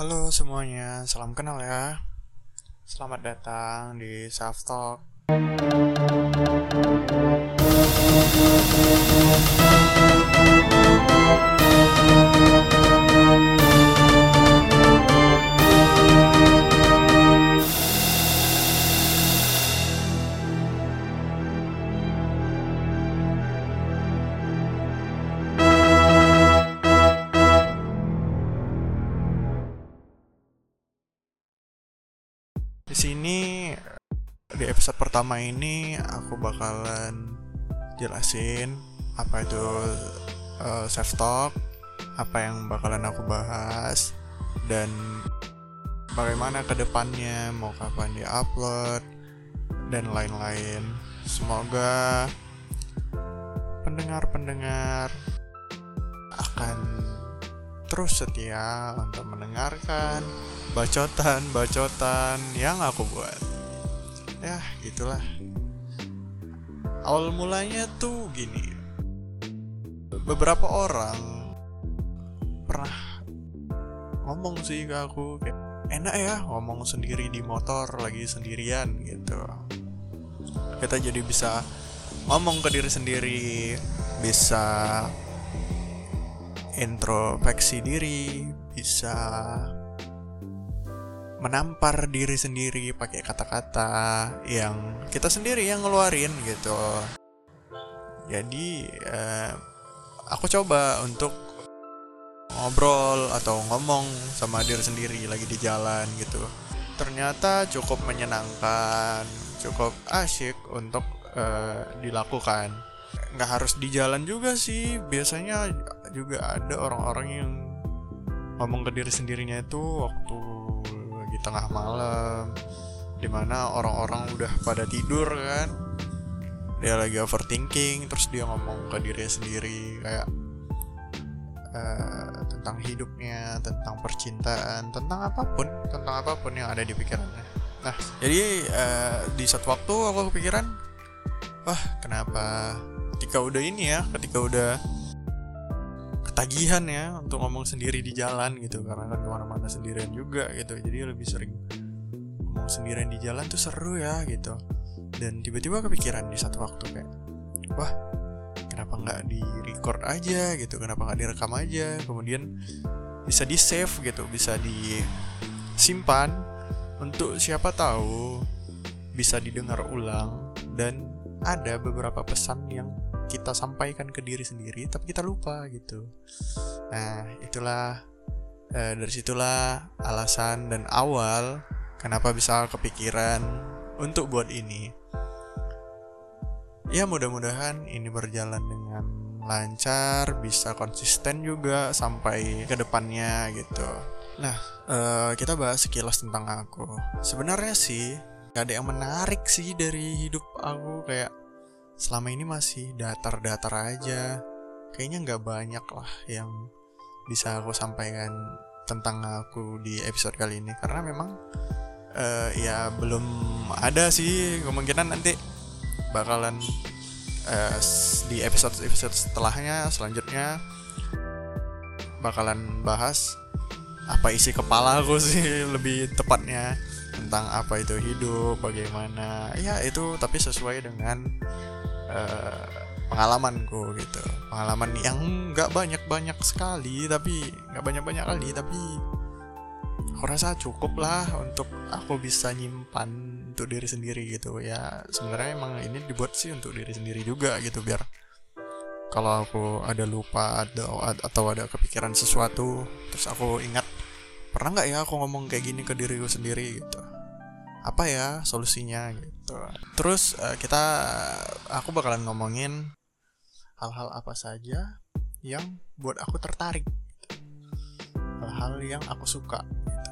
Halo semuanya, salam kenal ya. Selamat datang di Self. Pertama ini aku bakalan jelasin apa itu uh, self talk, apa yang bakalan aku bahas dan bagaimana ke depannya mau kapan di upload dan lain-lain. Semoga pendengar-pendengar akan terus setia untuk mendengarkan bacotan-bacotan yang aku buat. Ya, gitulah. Awal mulanya tuh gini. Beberapa orang pernah ngomong sih ke aku kayak enak ya ngomong sendiri di motor lagi sendirian gitu. Kita jadi bisa ngomong ke diri sendiri, bisa introspeksi diri, bisa menampar diri sendiri pakai kata-kata yang kita sendiri yang ngeluarin gitu. Jadi eh, aku coba untuk ngobrol atau ngomong sama diri sendiri lagi di jalan gitu. Ternyata cukup menyenangkan, cukup asyik untuk eh, dilakukan. Nggak harus di jalan juga sih. Biasanya juga ada orang-orang yang ngomong ke diri sendirinya itu waktu lagi tengah malam di mana orang-orang udah pada tidur kan? Dia lagi overthinking terus dia ngomong ke diri sendiri kayak uh, tentang hidupnya tentang percintaan tentang apa pun tentang apa pun yang ada di pikirannya. Nah jadi uh, di satu waktu aku kepikiran wah kenapa ketika udah ini ya ketika udah ketagihan ya untuk ngomong sendiri di jalan gitu karena kan ke mana-mana sendirian juga gitu. Jadi lebih sering ngomong sendirian di jalan tuh seru ya gitu. Dan tiba-tiba kepikiran di satu waktu kayak wah kenapa nggak di record aja gitu? Kenapa nggak direkam aja? Kemudian bisa di save gitu bisa disimpan untuk siapa tahu bisa didengar ulang dan ada beberapa pesan yang kita sampaikan ke diri sendiri tapi kita lupa gitu. Nah itulah eh, dari situlah alasan dan awal kenapa bisa kepikiran untuk buat ini. Ya mudah-mudahan ini berjalan dengan lancar bisa konsisten juga sampai ke depannya gitu. Nah eh, kita bahas sekilas tentang aku. Sebenarnya sih gak ada yang menarik sih dari hidup aku kayak selama ini masih datar-datar aja. Kayaknya nggak banyak lah yang bisa aku sampaikan tentang aku di episode kali ini. Karena memang uh, ya belum ada sih kemungkinan nanti bakalan uh, di episode episode setelahnya selanjutnya bakalan bahas apa isi kepala aku sih lebih tepatnya tentang apa itu hidup bagaimana. Ya itu tapi sesuai dengan uh, pengalamanku gitu. Pengalaman yang nggak banyak banyak sekali tapi nggak banyak banyak kali tapi aku rasa cukup lah untuk aku bisa nyimpan untuk diri sendiri gitu. Ya sebenarnya emang ini dibuat sih untuk diri sendiri juga gitu biar kalau aku ada lupa atau atau ada kepikiran sesuatu terus aku ingat pernah nggak ya aku ngomong kayak gini ke diriku sendiri? gitu apa ya solusinya gitu. Terus uh, kita aku bakalan ngomongin hal-hal apa saja yang buat aku tertarik hal-hal yang aku suka gitu.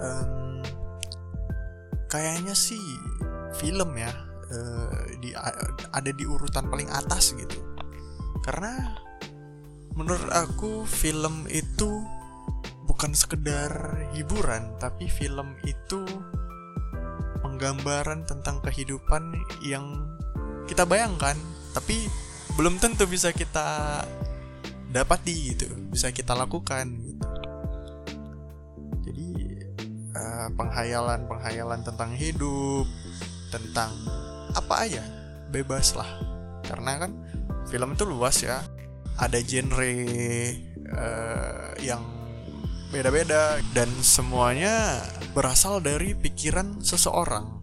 um, kayaknya sih film ya uh, di ada di urutan paling atas gitu. Karena menurut aku film itu bukan sekedar hiburan tapi film itu penggambaran tentang kehidupan yang kita bayangkan tapi belum tentu bisa kita dapati gitu bisa kita lakukan gitu. Uh, penghayalan penghayalan tentang hidup tentang apa aja bebas lah. Karena kan film itu luas ya. Ada genre uh, yang beda-beda dan semuanya berasal dari pikiran seseorang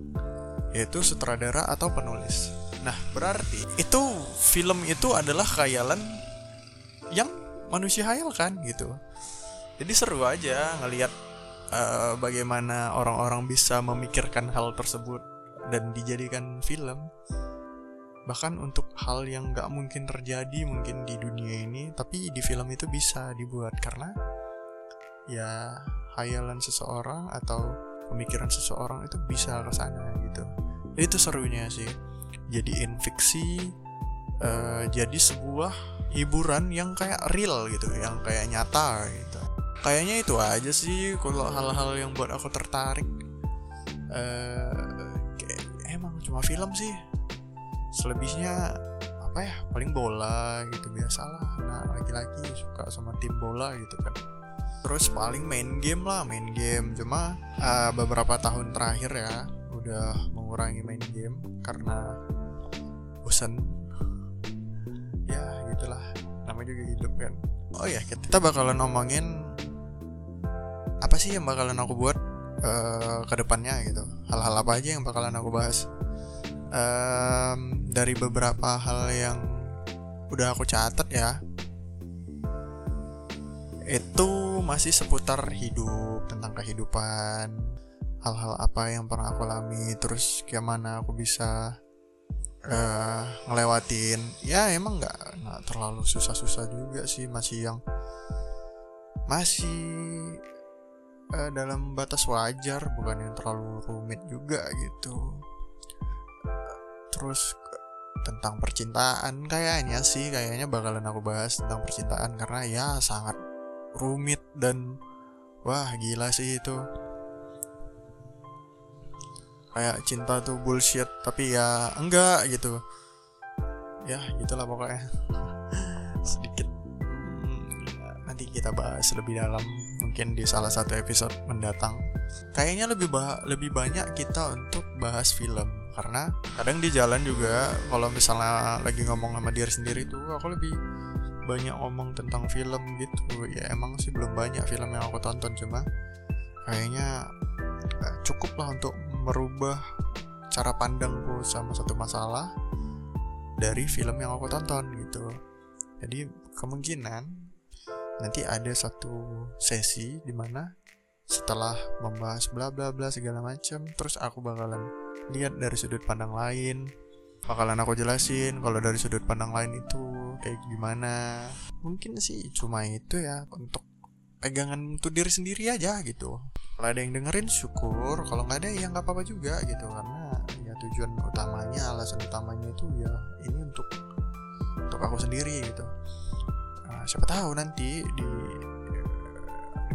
yaitu sutradara atau penulis. Nah, berarti itu film itu adalah khayalan yang manusia hayalkan gitu. Jadi seru aja ngelihat uh, bagaimana orang-orang bisa memikirkan hal tersebut dan dijadikan film bahkan untuk hal yang nggak mungkin terjadi mungkin di dunia ini tapi di film itu bisa dibuat karena ya hayalan seseorang atau pemikiran seseorang itu bisa ke sana gitu. Itu serunya sih. Jadiin fiksi uh, jadi sebuah hiburan yang kayak real gitu yang kayak nyata gitu. Kayaknya itu aja sih kalau hal-hal yang buat aku tertarik. Uh, emang cuma film sih. Selebihnya apa ya paling bola gitu biasalah. Nah laki-laki suka sama tim bola gitu kan terus paling main game lah main game. Cuma uh, beberapa tahun terakhir ya udah mengurangi main game karena bosan ya gitulah. Namanya juga hidup kan. Oh ya kita bakalan ngomongin apa sih yang bakalan aku buat uh, ke depannya gitu. Hal-hal apa aja yang bakalan aku bahas. Um, dari beberapa hal yang udah aku catat ya itu masih seputar hidup tentang kehidupan hal-hal apa yang pernah aku alami terus gimana aku bisa uh, ngelewatin. Ya emang nggak nggak terlalu susah-susah juga sih masih yang masih uh, dalam batas wajar bukan yang terlalu rumit juga gitu. Terus tentang percintaan kayaknya sih kayaknya bakalan aku bahas tentang percintaan karena ya sangat rumit dan wah gila sih itu. Kayak cinta tuh bullshit tapi ya enggak gitu. Ya gitulah pokoknya. Sedikit hmm, nanti kita bahas lebih dalam mungkin di salah satu episode mendatang. Kayaknya lebih bah lebih banyak kita untuk bahas film karena kadang di jalan juga kalau misalnya lagi ngomong sama diri sendiri tuh aku lebih banyak ngomong tentang film gitu. Ya emang sih belum banyak film yang aku tonton cuma kayaknya eh, cukup lah untuk merubah cara pandangku sama satu masalah dari film yang aku tonton gitu. Jadi kemungkinan nanti ada satu sesi di mana setelah membahas bla bla bla segala macam terus aku bakalan lihat dari sudut pandang lain bakalan aku jelasin kalau dari sudut pandang lain itu kayak gimana. Mungkin sih cuma itu ya untuk pegangan untuk diri sendiri aja gitu. Kalau ada yang dengerin syukur. Kalau nggak ada ya nggak apa-apa juga gitu. Karena ya tujuan utamanya alasan utamanya itu ya ini untuk untuk aku sendiri gitu. Nah, siapa tahu nanti di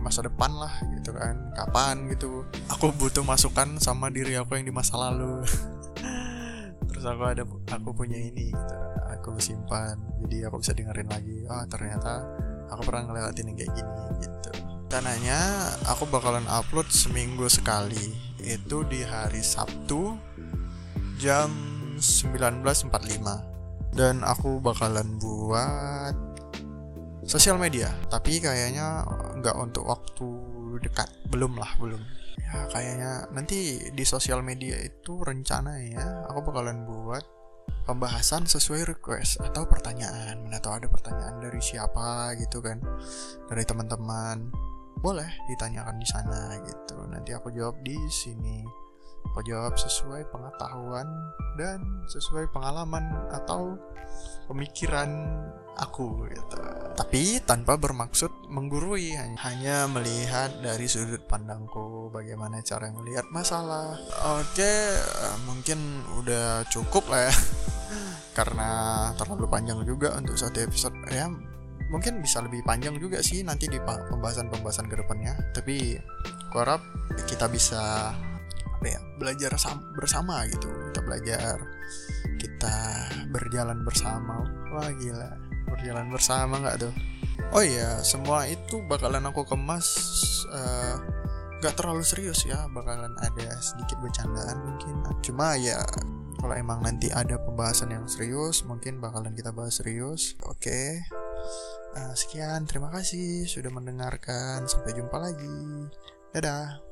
masa depan lah gitu kan. Kapan gitu. Aku butuh masukan sama diri aku yang di masa lalu. Terus aku ada aku punya ini gitu aku simpan jadi aku bisa dengerin lagi oh ternyata aku pernah ngelewatin yang kayak gini gitu. Rencananya aku bakalan upload seminggu sekali. Itu di hari Sabtu jam 19.45 dan aku bakalan buat sosial media tapi kayaknya nggak untuk waktu dekat. Belum lah belum. Ya kayaknya nanti di sosial media itu rencana ya aku bakalan buat pembahasan sesuai request atau pertanyaan. Atau ada pertanyaan dari siapa gitu kan. Dari teman-teman. Boleh ditanyakan di sana gitu. Nanti aku jawab di sini aku jawab sesuai pengetahuan dan sesuai pengalaman atau pemikiran aku gitu. Tapi tanpa bermaksud menggurui, hanya melihat dari sudut pandangku bagaimana cara melihat masalah. Oke, mungkin udah cukup lah ya. Karena terlalu panjang juga untuk satu episode ya. Mungkin bisa lebih panjang juga sih nanti di pembahasan-pembahasan ke depannya. Tapi aku harap kita bisa apa ya belajar bersama gitu. Kita belajar kita berjalan bersama. Wah gila. Berjalan bersama nggak tuh? Oh iya semua itu bakalan aku kemas uh, terlalu serius ya. Bakalan ada sedikit bercandaan mungkin. Cuma ya kalau emang nanti ada pembahasan yang serius mungkin bakalan kita bahas serius. Oke. Okay. uh, sekian. Terima kasih sudah mendengarkan. Sampai jumpa lagi. Dadah